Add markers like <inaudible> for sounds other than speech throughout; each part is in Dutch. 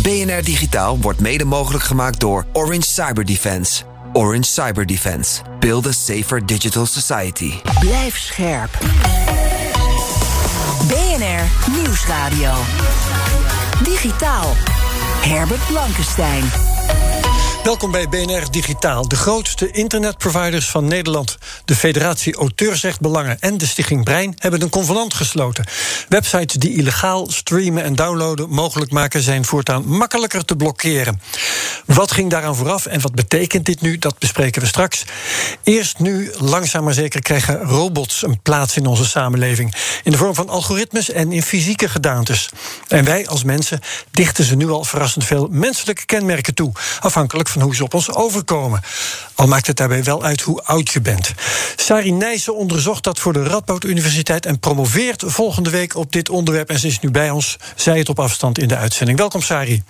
BNR Digitaal wordt mede mogelijk gemaakt door Orange Cyber Defense. Orange Cyber Defense. Build a safer digital society. Blijf scherp. BNR Nieuwsradio. Digitaal. Herbert Blankenstein. Welkom bij BNR Digitaal, de grootste internetproviders van Nederland. De Federatie Auteursrechtbelangen en de Stichting Brein hebben een convenant gesloten. Websites die illegaal streamen en downloaden mogelijk maken zijn voortaan makkelijker te blokkeren. Wat ging daaraan vooraf en wat betekent dit nu? Dat bespreken we straks. Eerst nu, langzaam maar zeker, krijgen robots een plaats in onze samenleving. In de vorm van algoritmes en in fysieke gedaantes. En wij als mensen dichten ze nu al verrassend veel menselijke kenmerken toe, afhankelijk van hoe ze op ons overkomen. Al maakt het daarbij wel uit hoe oud je bent. Sari Nijssen onderzocht dat voor de Radboud Universiteit en promoveert volgende week op dit onderwerp. En ze is nu bij ons, zij het op afstand in de uitzending. Welkom, Sari.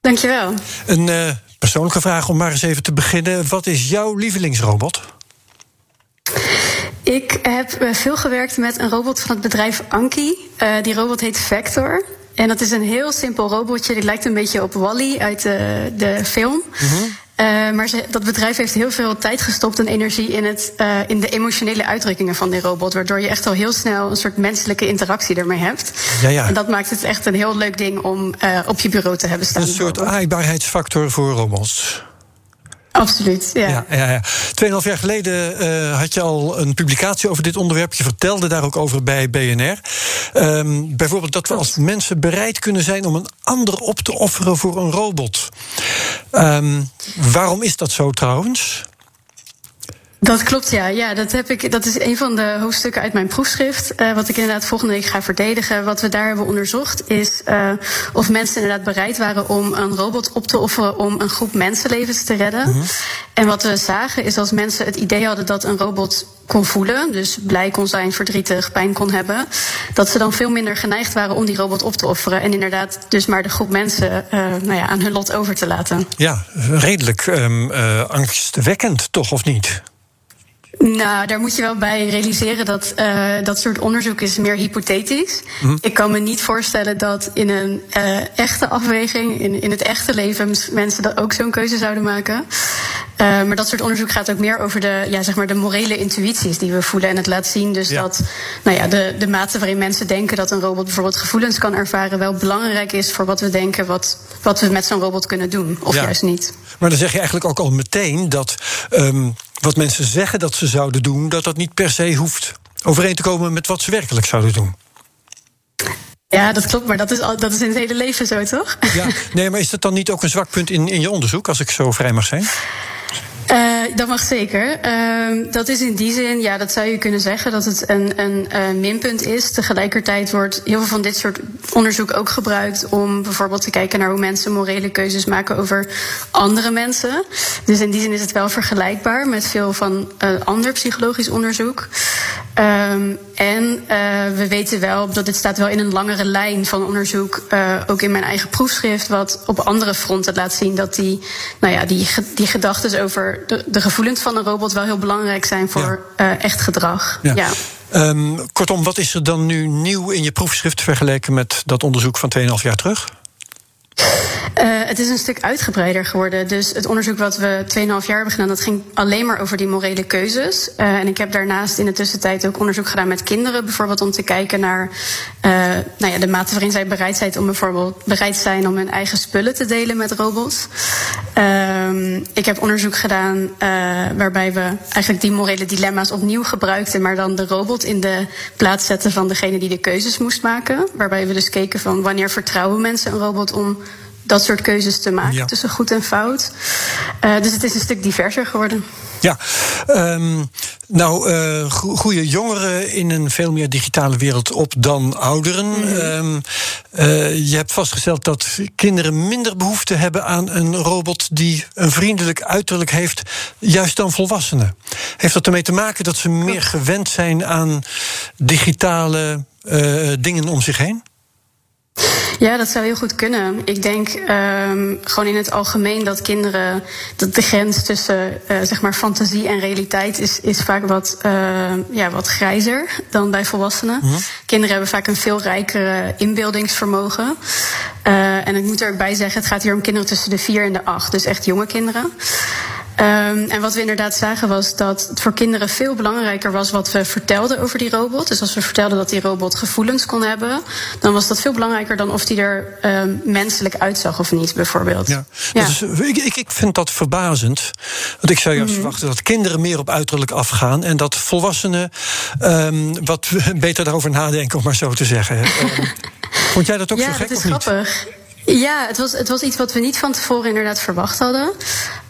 Dankjewel. Een uh, persoonlijke vraag om maar eens even te beginnen. Wat is jouw lievelingsrobot? Ik heb eh, veel gewerkt met een robot van het bedrijf Anki. Uh, die robot heet Vector. En dat is een heel simpel robotje. Die lijkt een beetje op Wally uit de, de film. Mm -hmm. uh, maar ze, dat bedrijf heeft heel veel tijd gestopt en energie in, het, uh, in de emotionele uitdrukkingen van die robot. Waardoor je echt al heel snel een soort menselijke interactie ermee hebt. Ja, ja. En dat maakt het echt een heel leuk ding om uh, op je bureau te hebben staan. Een soort aaibaarheidsfactor voor robots. Absoluut, ja. ja, ja, ja. Tweeënhalf jaar geleden uh, had je al een publicatie over dit onderwerp. Je vertelde daar ook over bij BNR. Um, bijvoorbeeld dat we als mensen bereid kunnen zijn om een ander op te offeren voor een robot. Um, waarom is dat zo trouwens? Dat klopt, ja. ja dat, heb ik, dat is een van de hoofdstukken uit mijn proefschrift. Uh, wat ik inderdaad volgende week ga verdedigen. Wat we daar hebben onderzocht is uh, of mensen inderdaad bereid waren om een robot op te offeren om een groep mensenlevens te redden. -hmm. En wat we zagen is als mensen het idee hadden dat een robot kon voelen, dus blij kon zijn, verdrietig, pijn kon hebben, dat ze dan veel minder geneigd waren om die robot op te offeren. En inderdaad, dus maar de groep mensen uh, nou ja, aan hun lot over te laten. Ja, redelijk um, angstwekkend, toch, of niet? Nou, daar moet je wel bij realiseren dat uh, dat soort onderzoek is meer hypothetisch. Mm. Ik kan me niet voorstellen dat in een uh, echte afweging, in, in het echte leven, mensen dat ook zo'n keuze zouden maken. Uh, maar dat soort onderzoek gaat ook meer over de, ja, zeg maar de morele intuïties die we voelen. En het laat zien dus ja. dat nou ja, de, de mate waarin mensen denken dat een robot bijvoorbeeld gevoelens kan ervaren, wel belangrijk is voor wat we denken, wat, wat we met zo'n robot kunnen doen. Of ja. juist niet. Maar dan zeg je eigenlijk ook al meteen dat. Um, wat mensen zeggen dat ze zouden doen, dat dat niet per se hoeft overeen te komen met wat ze werkelijk zouden doen. Ja, dat klopt, maar dat is, al, dat is in het hele leven zo, toch? Ja, nee, maar is dat dan niet ook een zwak punt in, in je onderzoek, als ik zo vrij mag zijn? Uh, dat mag zeker. Uh, dat is in die zin, ja, dat zou je kunnen zeggen dat het een, een minpunt is. Tegelijkertijd wordt heel veel van dit soort onderzoek ook gebruikt om bijvoorbeeld te kijken naar hoe mensen morele keuzes maken over andere mensen. Dus in die zin is het wel vergelijkbaar met veel van ander psychologisch onderzoek. Um, en we weten wel dat dit staat wel in een langere lijn van onderzoek, ook in mijn eigen proefschrift, wat op andere fronten laat zien dat die, nou ja, die, die gedachten over de, gevoelens van een robot wel heel belangrijk zijn voor ja. uh, echt gedrag. Ja. ja. Um, kortom, wat is er dan nu nieuw in je proefschrift vergeleken met dat onderzoek van 2,5 jaar terug? Uh, het is een stuk uitgebreider geworden. Dus het onderzoek wat we 2,5 jaar hebben gedaan, dat ging alleen maar over die morele keuzes. Uh, en ik heb daarnaast in de tussentijd ook onderzoek gedaan met kinderen, bijvoorbeeld om te kijken naar uh, nou ja, de mate waarin zij bereid zijn om bijvoorbeeld bereid zijn om hun eigen spullen te delen met robots. ik heb onderzoek gedaan waarbij we eigenlijk die morele dilemma's opnieuw gebruikten, maar dan de robot in de plaats zetten van degene die de keuzes moest maken. Waarbij we dus keken van wanneer vertrouwen mensen een robot om dat soort keuzes te maken ja. tussen goed en fout. Uh, dus het is een stuk diverser geworden. Ja, um, Nou, uh, groeien jongeren in een veel meer digitale wereld op dan ouderen. Mm -hmm. uh, je hebt vastgesteld dat kinderen minder behoefte hebben aan een robot die een vriendelijk uiterlijk heeft, juist dan volwassenen. Heeft dat ermee te maken dat ze meer gewend zijn aan digitale dingen om zich heen? Ja, dat zou heel goed kunnen. Ik denk um, gewoon in het algemeen dat kinderen. dat de grens tussen uh, zeg maar fantasie en realiteit is, is vaak wat, uh, ja, wat grijzer dan bij volwassenen. Mm -hmm. Kinderen hebben vaak een veel rijkere inbeeldingsvermogen. Uh, en ik moet er ook bij zeggen, het gaat hier om kinderen tussen de vier en de acht, dus echt jonge kinderen. Um, en wat we inderdaad zagen was dat het voor kinderen veel belangrijker was wat we vertelden over die robot. Dus als we vertelden dat die robot gevoelens kon hebben, dan was dat veel belangrijker dan of die er um, menselijk uitzag of niet, bijvoorbeeld. Ja. ja. Dus, ik, ik, ik vind dat verbazend. Want ik zou juist mm -hmm. verwachten dat kinderen meer op uiterlijk afgaan en dat volwassenen um, wat beter daarover nadenken, om maar zo te zeggen. <laughs> vond jij dat ook ja, zo gek? Dat is of grappig. Niet? Ja, het was, het was iets wat we niet van tevoren inderdaad verwacht hadden.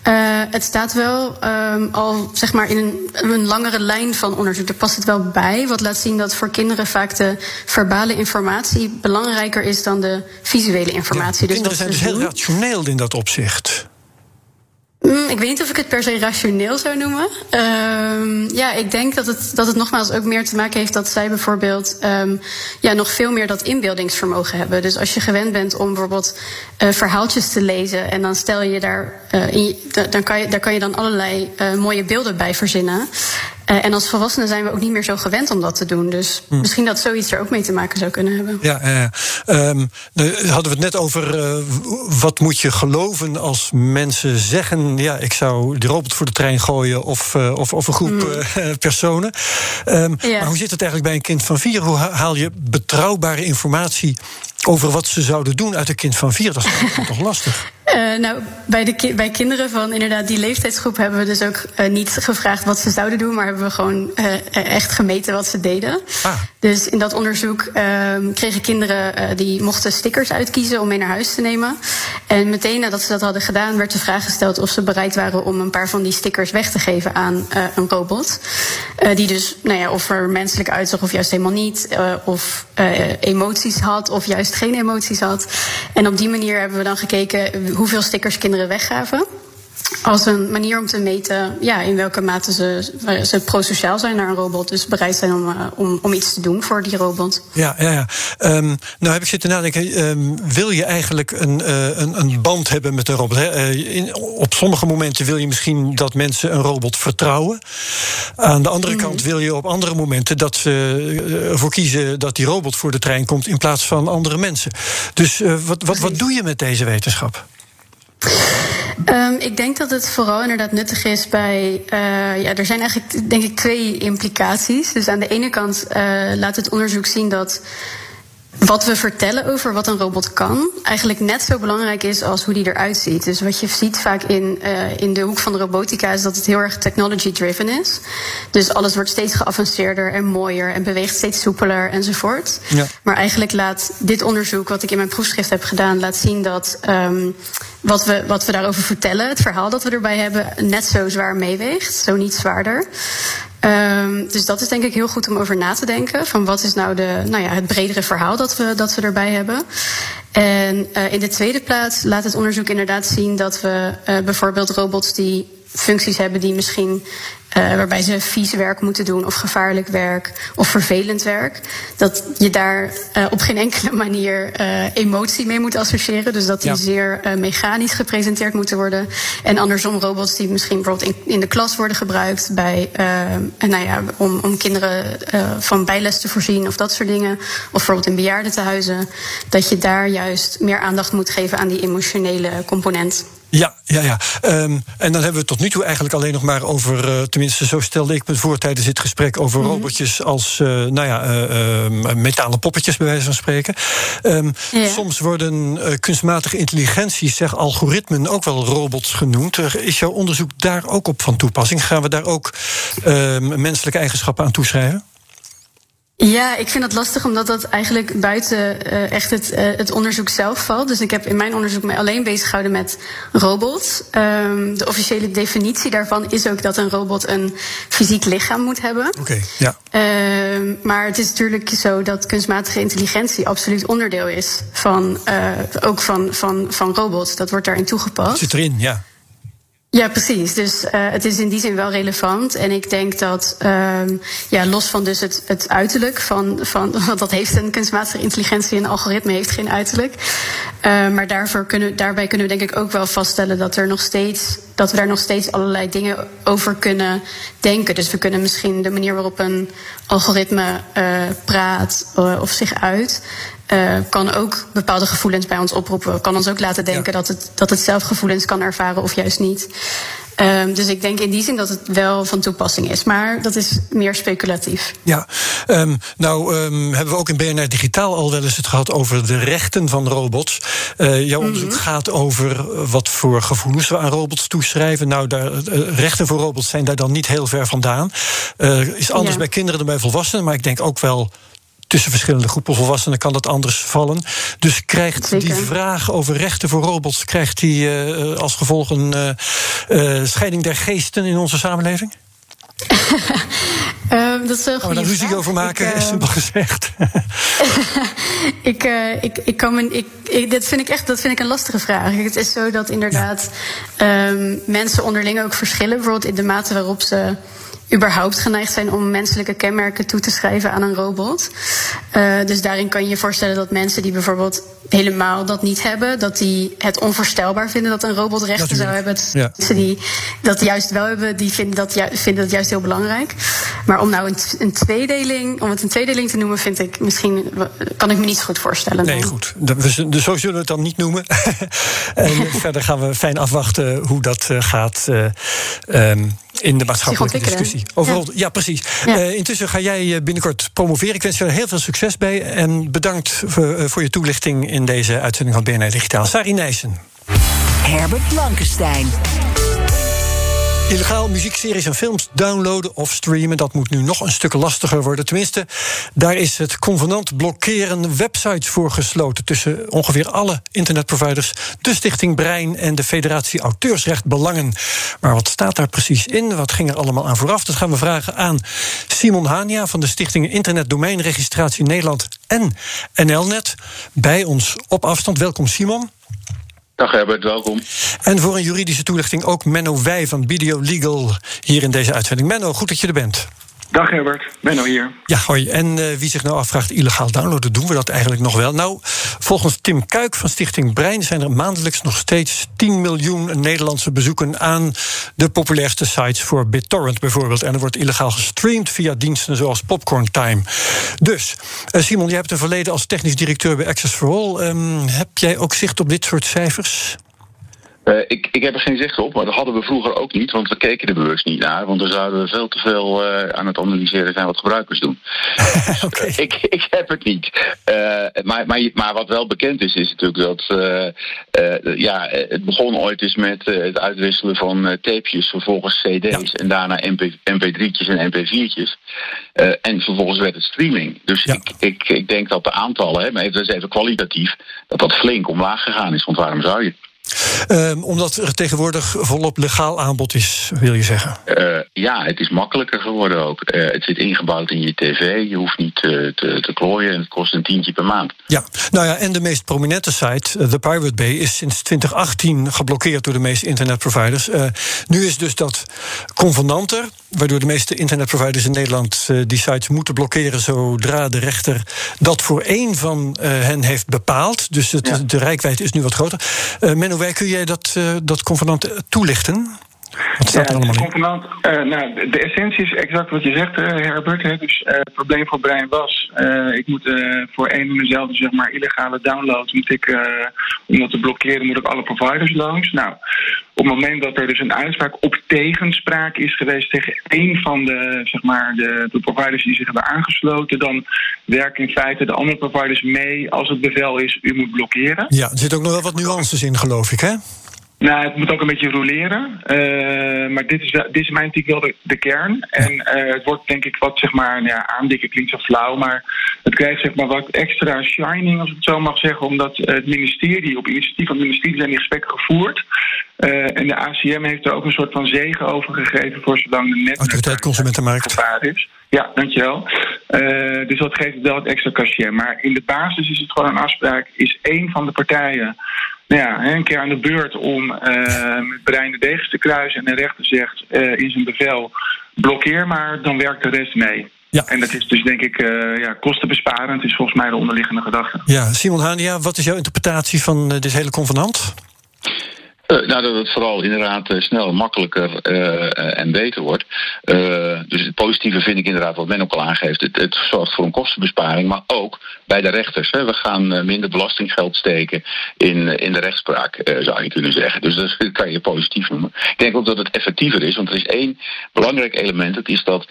Uh, het staat wel um, al zeg maar in een, een, langere lijn van onderzoek. Er past het wel bij. Wat laat zien dat voor kinderen vaak de verbale informatie belangrijker is dan de visuele informatie. Ja, dus kinderen zijn dus heel rationeel in dat opzicht. Mm, ik weet niet of ik het per se rationeel zou noemen. Um, ja, ik denk dat het, dat het nogmaals ook meer te maken heeft dat zij bijvoorbeeld um, ja, nog veel meer dat inbeeldingsvermogen hebben. Dus als je gewend bent om bijvoorbeeld uh, verhaaltjes te lezen en dan stel je daar, in, dan kan je, daar kan je dan allerlei uh, mooie beelden bij verzinnen. Uh, en als volwassenen zijn we ook niet meer zo gewend om dat te doen. Dus hm. misschien dat zoiets er ook mee te maken zou kunnen hebben. Ja, um, hadden we het net over uh, wat moet je geloven als mensen zeggen... ja, ik zou de robot voor de trein gooien of, of, of, een groep hm. personen. Um, ja. Maar hoe zit het eigenlijk bij een kind van vier? Hoe haal je betrouwbare informatie over wat ze zouden doen uit een kind van vier? Dat is toch <laughs> lastig? Uh, nou, bij, de ki bij kinderen van inderdaad die leeftijdsgroep hebben we dus ook uh, niet gevraagd wat ze zouden doen, maar hebben we gewoon uh, echt gemeten wat ze deden. Ah. Dus in dat onderzoek kregen kinderen die mochten stickers uitkiezen om mee naar huis te nemen. En meteen nadat ze dat hadden gedaan, werd de vraag gesteld of ze bereid waren om een paar van die stickers weg te geven aan een robot. die dus, nou ja, of er menselijk uitzag of juist helemaal niet, of emoties had of juist geen emoties had. En op die manier hebben we dan gekeken hoeveel stickers kinderen weggaven. Als een manier om te meten ja, in welke mate ze, ze prosociaal zijn naar een robot. Dus bereid zijn om, uh, om, om iets te doen voor die robot. Ja, ja, ja. Um, nou heb ik zitten nadenken. Um, wil je eigenlijk een, uh, een, een, band hebben met een robot? Hè? Uh, in, op sommige momenten wil je misschien dat mensen een robot vertrouwen. Aan de andere mm. kant wil je op andere momenten dat ze ervoor kiezen dat die robot voor de trein komt in plaats van andere mensen. Dus wat, wat, wat doe je met deze wetenschap? Um, ik denk dat het vooral inderdaad nuttig is bij. Uh, ja, er zijn eigenlijk denk ik twee implicaties. Dus aan de ene kant uh, laat het onderzoek zien dat wat we vertellen over wat een robot kan, eigenlijk net zo belangrijk is als hoe die eruit ziet. Dus wat je ziet vaak in, uh, in de hoek van de robotica is dat het heel erg technology-driven is. Dus alles wordt steeds geavanceerder en mooier en beweegt steeds soepeler enzovoort. Ja. Maar eigenlijk laat dit onderzoek, wat ik in mijn proefschrift heb gedaan, laat zien dat um, wat, we, wat we daarover vertellen, het verhaal dat we erbij hebben, net zo zwaar meeweegt, zo niet zwaarder. Um, dus dat is denk ik heel goed om over na te denken. Van wat is nou, de, nou ja, het bredere verhaal dat we, dat we erbij hebben. En uh, in de tweede plaats laat het onderzoek inderdaad zien dat we uh, bijvoorbeeld robots die functies hebben die misschien uh, waarbij ze vies werk moeten doen of gevaarlijk werk of vervelend werk. Dat je daar uh, op geen enkele <laughs> manier uh, emotie mee moet associëren. Dus dat die ja. zeer mechanisch gepresenteerd moeten worden. En andersom robots die misschien bijvoorbeeld in, in de klas worden gebruikt bij, nou ja, om, om kinderen van bijles te voorzien of dat soort dingen. Of bijvoorbeeld in bejaardentehuizen. Dat je daar juist meer aandacht moet geven aan die emotionele component. Ja, ja, ja. Um, en dan hebben we het tot nu toe eigenlijk alleen nog maar over, uh, tenminste zo stelde ik me voor tijdens dit gesprek, over mm -hmm. robotjes als, uh, nou ja, uh, metalen poppetjes bij wijze van spreken. Um, ja. Soms worden kunstmatige intelligenties, zeg algoritmen, ook wel robots genoemd. Is jouw onderzoek daar ook op van toepassing? Gaan we daar ook menselijke eigenschappen aan toeschrijven? Ja, ik vind dat lastig omdat dat eigenlijk buiten uh, echt het, uh, het onderzoek zelf valt. Dus ik heb in mijn onderzoek me alleen bezig gehouden met robots. Um, de officiële definitie daarvan is ook dat een robot een fysiek lichaam moet hebben. Oké, okay, ja. Uh, maar het is natuurlijk zo dat kunstmatige intelligentie absoluut onderdeel is van, uh, ook van, van, van robots. Dat wordt daarin toegepast. Dat zit erin, ja. Ja, precies. Dus uh, het is in die zin wel relevant. En ik denk dat, uh, ja, los van dus het, het uiterlijk van, van. <laughs> Want dat heeft een kunstmatige intelligentie, een algoritme heeft geen uiterlijk. Uh, maar daarvoor kunnen, daarbij kunnen we denk ik ook wel vaststellen dat er nog steeds. Dat we daar nog steeds allerlei dingen over kunnen denken. Dus we kunnen misschien de manier waarop een algoritme uh, praat uh, of zich uit. Uh, kan ook bepaalde gevoelens bij ons oproepen. Kan ons ook laten denken ja. dat, het, dat het zelf gevoelens kan ervaren of juist niet. Um, dus ik denk in die zin dat het wel van toepassing is. Maar dat is meer speculatief. Ja, um, nou um, hebben we ook in BNR Digitaal al wel eens het gehad over de rechten van robots. Uh, jouw onderzoek mm -hmm. gaat over wat voor gevoelens we aan robots toeschrijven. Nou, daar, uh, rechten voor robots zijn daar dan niet heel ver vandaan. Uh, is anders ja. bij kinderen dan bij volwassenen. Maar ik denk ook wel tussen verschillende groepen volwassenen kan dat anders vallen. Dus krijgt Zeker. die vraag over rechten voor robots... krijgt die uh, als gevolg een uh, uh, scheiding der geesten in onze samenleving? Uh, <laughs> dat is een Gaan we daar ruzie over maken, ik, uh, simpel gezegd. <laughs> ik, uh, ik, ik kan me, ik, ik, dat vind ik echt dat vind ik een lastige vraag. Het is zo dat inderdaad ja. um, mensen onderling ook verschillen. Bijvoorbeeld in de mate waarop ze überhaupt geneigd zijn om menselijke kenmerken toe te schrijven aan een robot. Uh, dus daarin kan je je voorstellen dat mensen die bijvoorbeeld helemaal dat niet hebben, dat die het onvoorstelbaar vinden dat een robot rechten zou hebben. Ja. Mensen die dat juist wel hebben, die vinden dat, ju vinden dat juist heel belangrijk. Maar om nou een, een, tweedeling, om het een tweedeling te noemen, vind ik misschien kan ik me niet goed voorstellen. Nee, dan. goed. Dus zo zullen we het dan niet noemen. <laughs> en verder gaan we fijn afwachten hoe dat uh, gaat. Uh, um, in de maatschappelijke discussie. Overal, ja. ja precies. Ja. Uh, intussen ga jij binnenkort promoveren. Ik wens je er heel veel succes bij. En bedankt voor, uh, voor je toelichting in deze uitzending van BNR Digitaal. Sari Nijssen. Herbert Blankenstein. Illegaal muziekseries en films downloaden of streamen, dat moet nu nog een stuk lastiger worden. Tenminste, daar is het convenant blokkeren websites voor gesloten tussen ongeveer alle internetproviders, de Stichting Brein en de Federatie Auteursrecht Belangen. Maar wat staat daar precies in? Wat ging er allemaal aan vooraf? Dat gaan we vragen aan Simon Hania van de Stichting Internet Domeinregistratie Nederland en NLNet. Bij ons op afstand. Welkom, Simon. Dag Herbert, welkom. En voor een juridische toelichting ook Menno Wij van Video Legal hier in deze uitzending. Menno, goed dat je er bent. Dag Herbert, Menno hier. Ja, hoi. En uh, wie zich nou afvraagt, illegaal downloaden, doen we dat eigenlijk nog wel? Nou, volgens Tim Kuik van Stichting Brein zijn er maandelijks nog steeds 10 miljoen Nederlandse bezoeken aan de populairste sites voor BitTorrent bijvoorbeeld. En er wordt illegaal gestreamd via diensten zoals Popcorn Time. Dus, uh, Simon, jij hebt een verleden als technisch directeur bij Access for All. Um, heb jij ook zicht op dit soort cijfers? Uh, ik, ik heb er geen zicht op, maar dat hadden we vroeger ook niet, want we keken er bewust niet naar. Want dan zouden we veel te veel uh, aan het analyseren zijn wat gebruikers doen. <laughs> okay. ik, ik heb het niet. Maar, maar, maar wat wel bekend is, is natuurlijk dat. ja, het begon ooit eens met het uitwisselen van tapejes, vervolgens CD's ja. en daarna MP, MP3'tjes en MP4'tjes. en vervolgens werd het streaming. Dus ja. ik, ik, ik denk dat de aantallen, hè, maar even, even kwalitatief, dat dat flink omlaag gegaan is. Want waarom zou je? Um, omdat er tegenwoordig volop legaal aanbod is, wil je zeggen? Uh, ja, het is makkelijker geworden ook. Uh, het zit ingebouwd in je tv, je hoeft niet uh, te, te klooien en het kost een tientje per maand. Ja, nou ja, en de meest prominente site, The Pirate Bay, is sinds 2018 geblokkeerd door de meeste internetproviders. nu is dus dat convenanter, waardoor de meeste internetproviders in Nederland die sites moeten blokkeren zodra de rechter dat voor één van hen heeft bepaald. Dus het, ja. de rijkwijde is nu wat groter. Menno Wij, kun jij dat, uh, dat convenant toelichten? Wat staat ja, er allemaal in? Convenant, uh, nou, de essentie is exact wat je zegt, uh, Herbert. Hè. Dus uh, het probleem voor Brein was... ik moet voor één en dezelfde zeg maar, illegale download... Moet ik, om dat te blokkeren, moet ik alle providers langs. Nou, op het moment dat er dus een uitspraak op tegenspraak is geweest... tegen één van de, zeg maar, de, de providers die zich hebben aangesloten... dan werken in feite de andere providers mee als het bevel is... u moet blokkeren. Ja, er zit ook nog wel wat nuances in, geloof ik, hè? Nou, het moet ook een beetje roleren. Uh, maar dit is, dit is mij natuurlijk wel de, de kern. En uh, het wordt denk ik wat, zeg maar, nou ja, aandikken klinkt zo flauw. Maar het krijgt zeg maar wat extra shining, als ik het zo mag zeggen. Omdat het ministerie, op initiatief van het ministerie zijn die gesprekken gevoerd. Uh, en de ACM heeft er ook een soort van zegen over gegeven voor zolang de net. Autoriteit Consumentenmarkt. is. Ja, dankjewel. dus dat geeft wel het extra cachet. Maar in de basis is het gewoon een afspraak. Is één van de partijen nou ja, een keer aan de beurt om uh, met brein de degens te kruisen. En de rechter zegt uh, in zijn bevel: blokkeer maar, dan werkt de rest mee. Ja. En dat is dus denk ik uh, ja, kostenbesparend, is volgens mij de onderliggende gedachte. Ja, Simon Hania, wat is jouw interpretatie van dit hele convenant? Uh, nou, dat het vooral inderdaad uh, snel, makkelijker uh, en beter wordt. dus het positieve vind ik inderdaad wat men ook al aangeeft. Het, het zorgt voor een kostenbesparing, maar ook bij de rechters. Hè. We gaan minder belastinggeld steken in, in de rechtspraak, zou je kunnen zeggen. Dus dat <laughs> kan je positief noemen. Ik denk ook dat het effectiever is, want er is één belangrijk element. Het is dat,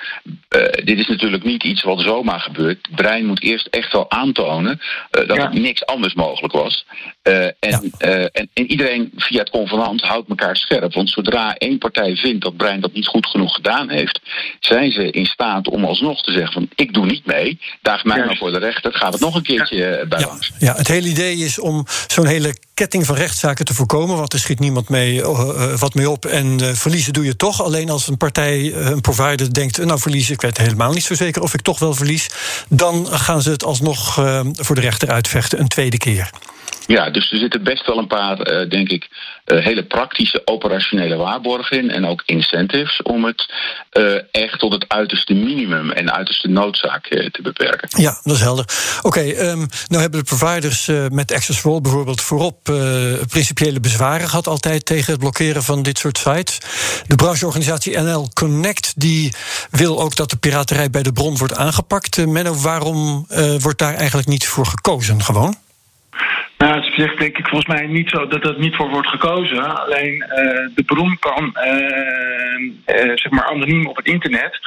dit is natuurlijk niet iets wat zomaar gebeurt. Het brein moet eerst echt wel aantonen dat ja. er niks anders mogelijk was. en, ja. en, en iedereen via het convenant houdt elkaar scherp. Want zodra één partij vindt dat Brein dat niet goed genoeg gedaan heeft, zijn ze in staat om alsnog te zeggen van ik doe niet mee, daag mij maar voor de rechter, gaat het nog een keertje ja. bij ja. langs. Ja, het hele idee is om zo'n hele ketting van rechtszaken te voorkomen, want er schiet niemand mee uh, wat mee op en uh, verliezen doe je toch. Alleen als een partij, uh, een provider denkt, nou verliezen, ik weet helemaal niet zo zeker of ik toch wel verlies, dan gaan ze het alsnog voor de rechter uitvechten een tweede keer. Ja, dus er zitten best wel een paar, uh, denk ik, uh, hele praktische operationele waarborgen in. En ook incentives om het uh, echt tot het uiterste minimum en uiterste noodzaak te beperken. Ja, dat is helder. Oké, okay, um, nou hebben de providers met Access bijvoorbeeld voorop principiële bezwaren gehad altijd tegen het blokkeren van dit soort sites. De brancheorganisatie NL Connect die wil ook dat de piraterij bij de bron wordt aangepakt. Menno, waarom wordt daar eigenlijk niet voor gekozen gewoon? Nou, het zegt denk ik volgens mij niet zo dat dat niet voor wordt gekozen. Alleen uh, de bron kan uh, uh, zeg maar anoniem op het internet.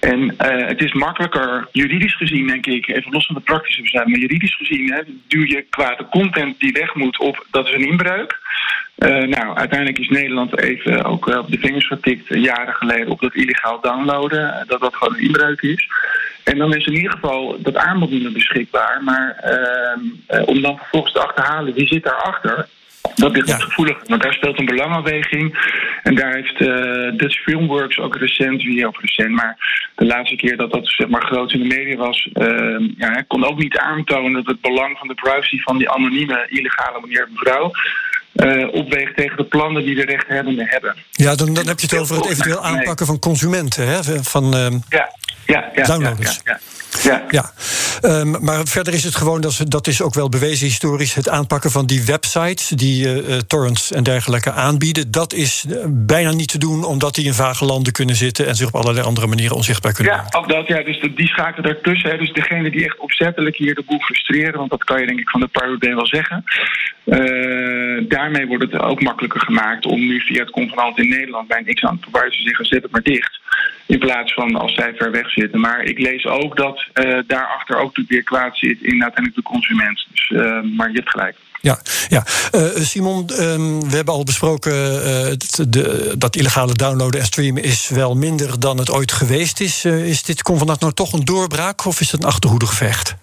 En het is makkelijker, juridisch gezien denk ik, even los van de praktische bezwaar, maar juridisch gezien hè, duw je qua de content die weg moet op, dat is een inbreuk. Nou, uiteindelijk is Nederland even ook op de vingers getikt, jaren geleden, op dat illegaal downloaden, dat dat gewoon een inbreuk is. En dan is in ieder geval dat aanbod niet meer beschikbaar. Maar uh, om dan vervolgens te achterhalen wie zit daarachter. Dat ligt ja. gevoelig, want daar speelt een belangafweging. En daar heeft uh, Dutch Filmworks ook recent, wie ook recent, maar de laatste keer dat dat zeg maar, groot in de media was, uh, ja, kon ook niet aantonen dat het belang van de privacy van die anonieme, illegale meneer mevrouw uh, opweegt tegen de plannen die de rechthebbenden hebben. Ja, dan, dan heb je het over het eventueel aanpakken van consumenten. Hè? Van, uh, ja, ja, ja, downloaders. Ja, ja, ja. ja. Um, maar verder is het gewoon, dat, dat is ook wel bewezen historisch... het aanpakken van die websites die uh, torrents en dergelijke aanbieden... dat is bijna niet te doen omdat die in vage landen kunnen zitten... en zich op allerlei andere manieren onzichtbaar kunnen ja, maken. Ja, ook dat, ja, dus die schakelen daartussen. Hè, dus degene die echt opzettelijk hier de boel frustreren... want dat kan je denk ik van de Pirate wel zeggen... Uh, daarmee wordt het ook makkelijker gemaakt om nu via het convenant in Nederland bij een x-aantal providers te zeggen: zet het maar dicht. In plaats van als zij ver weg zitten. Maar ik lees ook dat uh, daarachter ook natuurlijk weer kwaad zit in uiteindelijk de consument. Dus, uh, maar je hebt gelijk. Ja, ja. Uh, Simon, um, we hebben al besproken de, dat illegale downloaden en streamen is wel minder dan het ooit geweest is. Is dit convenant nou toch een doorbraak of is het een achterhoedegevecht?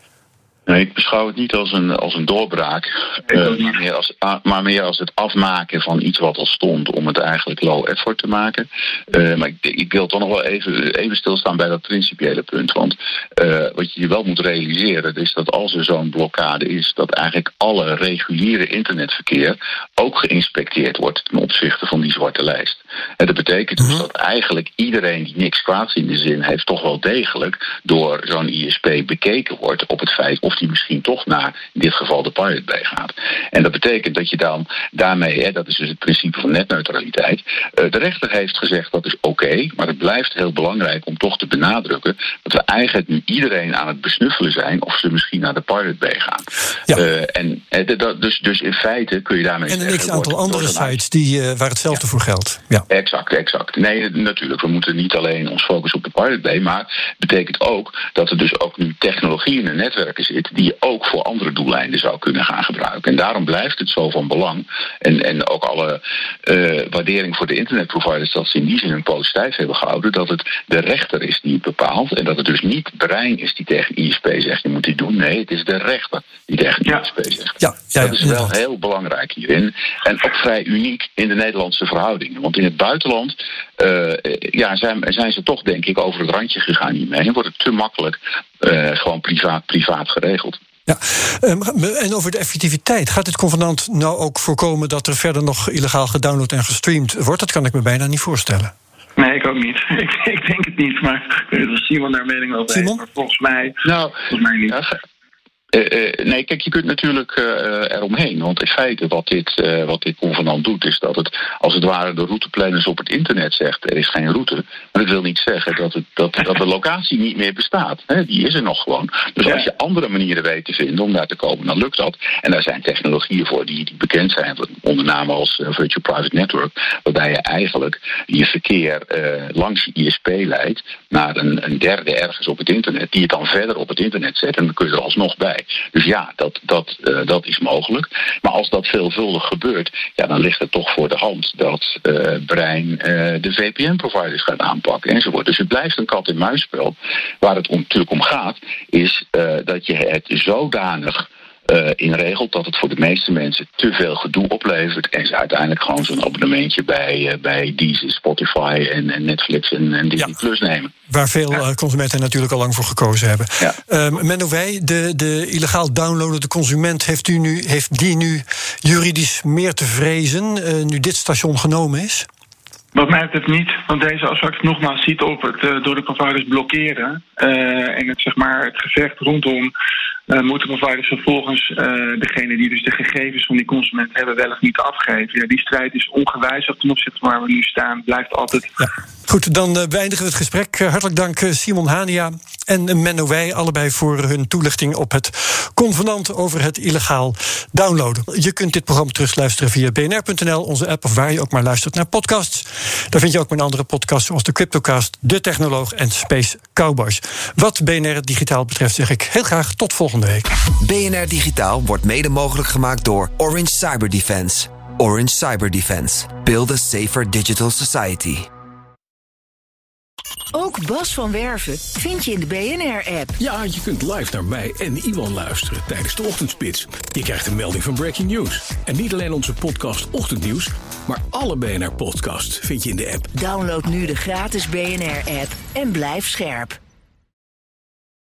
Nee, ik beschouw het niet als een, als een doorbraak, uh, maar, meer als, maar meer als het afmaken van iets wat al stond, om het eigenlijk low effort te maken. Uh, maar ik, ik, wil toch nog wel even, even stilstaan bij dat principiële punt. Want uh, wat je je wel moet realiseren, is dat als er zo'n blokkade is, dat eigenlijk alle reguliere internetverkeer ook geïnspecteerd wordt ten opzichte van die zwarte lijst. En dat betekent dus dat eigenlijk iedereen die niks kwaads in de zin heeft, toch wel degelijk door zo'n ISP bekeken wordt op het feit of die misschien toch naar in dit geval de Pirate Bay gaat. En dat betekent dat je dan daarmee, hè, dat is dus het principe van netneutraliteit, uh, de rechter heeft gezegd dat is oké, okay, maar het blijft heel belangrijk om toch te benadrukken dat we eigenlijk nu iedereen aan het besnuffelen zijn of ze misschien naar de Pirate Bay gaan. Ja. Uh, en dus, dus in feite kun je daarmee. En een x aantal andere sites die, waar hetzelfde ja. voor geldt. Ja. Exact, exact. Nee, natuurlijk. We moeten niet alleen ons focussen op de Pirate Bay, maar het betekent ook dat er dus ook nu technologie in de netwerken zit zit, die je ook voor andere doeleinden zou kunnen gaan gebruiken. En daarom blijft het zo van belang. En, en ook alle uh, waardering voor de internetproviders dat ze in die zin een poot stijf hebben gehouden, dat het de rechter is die het bepaalt. En dat het dus niet brein is die tegen ISP zegt je moet dit doen. Nee, het is de rechter die tegen ja. ISP zegt. Ja, ja, dat is wel heel belangrijk hierin. En ook vrij uniek in de Nederlandse verhoudingen. Want in het buitenland uh, ja, zijn, zijn ze toch, denk ik, over het randje gegaan hiermee. En wordt het te makkelijk uh, gewoon privaat, privaat geregeld. Ja, um, en over de effectiviteit. Gaat dit convenant nou ook voorkomen dat er verder nog illegaal gedownload en gestreamd wordt? Dat kan ik me bijna niet voorstellen. Nee, ik ook niet. <laughs> ik, ik denk het niet, maar <laughs> Simon daar mening over heeft. Maar volgens mij, nou, volgens mij niet. Ja, nee, kijk, je kunt natuurlijk uh, eromheen. Want in feite wat dit, wat dit convenant doet, is dat het als het ware de routeplanners op het internet zegt: er is geen route. Maar dat wil niet zeggen dat, het, dat, dat de locatie niet meer bestaat. Hè? Die is er nog gewoon. Dus ja. als je andere manieren weet te vinden om daar te komen, dan lukt dat. En daar zijn technologieën voor die, die bekend zijn, onder name als Virtual Private Network, waarbij je eigenlijk je verkeer langs je ISP leidt naar een, een derde ergens op het internet, die het dan verder op het internet zet en dan kun je er alsnog bij. Dus ja, dat, dat, uh, dat is mogelijk. Maar als dat veelvuldig gebeurt, ja, dan ligt het toch voor de hand dat uh, Brein uh, de VPN-providers gaat aanpakken enzovoort. Dus het blijft een kat-en-muisspel. Waar het natuurlijk om gaat, is dat je het zodanig uh, inregelt dat het voor de meeste mensen te veel gedoe oplevert. En ze uiteindelijk gewoon zo'n abonnementje bij, uh, bij Deezer, Spotify en, en Netflix en, en Disney ja. Plus nemen. Waar veel ja. consumenten natuurlijk al lang voor gekozen hebben. Ja. Um, Menno Wij, de, de illegaal downloadende consument, heeft, u nu, heeft die nu juridisch meer te vrezen uh, nu dit station genomen is? Wat mij betreft niet, want deze afspraak nogmaals ziet op het uh, door de providers blokkeren uh, en het, zeg maar, het gevecht rondom uh, moeten providers vervolgens degene die dus de gegevens van die consument hebben wel niet afgeven. Ja, die strijd is ongewijzigd ten opzichte van waar we nu staan, blijft altijd. Goed, dan beëindigen we het gesprek. hartelijk dank Simon Hania en Menno Wij, allebei voor hun toelichting op het convenant over het illegaal downloaden. Je kunt dit programma terugluisteren via bnr.nl, onze app of waar je ook maar luistert naar podcasts. Daar vind je ook mijn andere podcasts zoals de Cryptocast, De Technoloog en Space Cowboys. Wat BNR Digitaal betreft zeg ik heel graag tot volgende week. BNR Digitaal wordt mede mogelijk gemaakt door Orange Cyber Defense. Orange Cyber Defense. Build a safer digital society. Ook Bas van Werven vind je in de BNR-app. Ja, je kunt live naar mij en Iwan luisteren tijdens de ochtendspits. Je krijgt een melding van Breaking News. En niet alleen onze podcast Ochtendnieuws, maar alle BNR-podcasts vind je in de app. Download nu de gratis BNR-app en blijf scherp.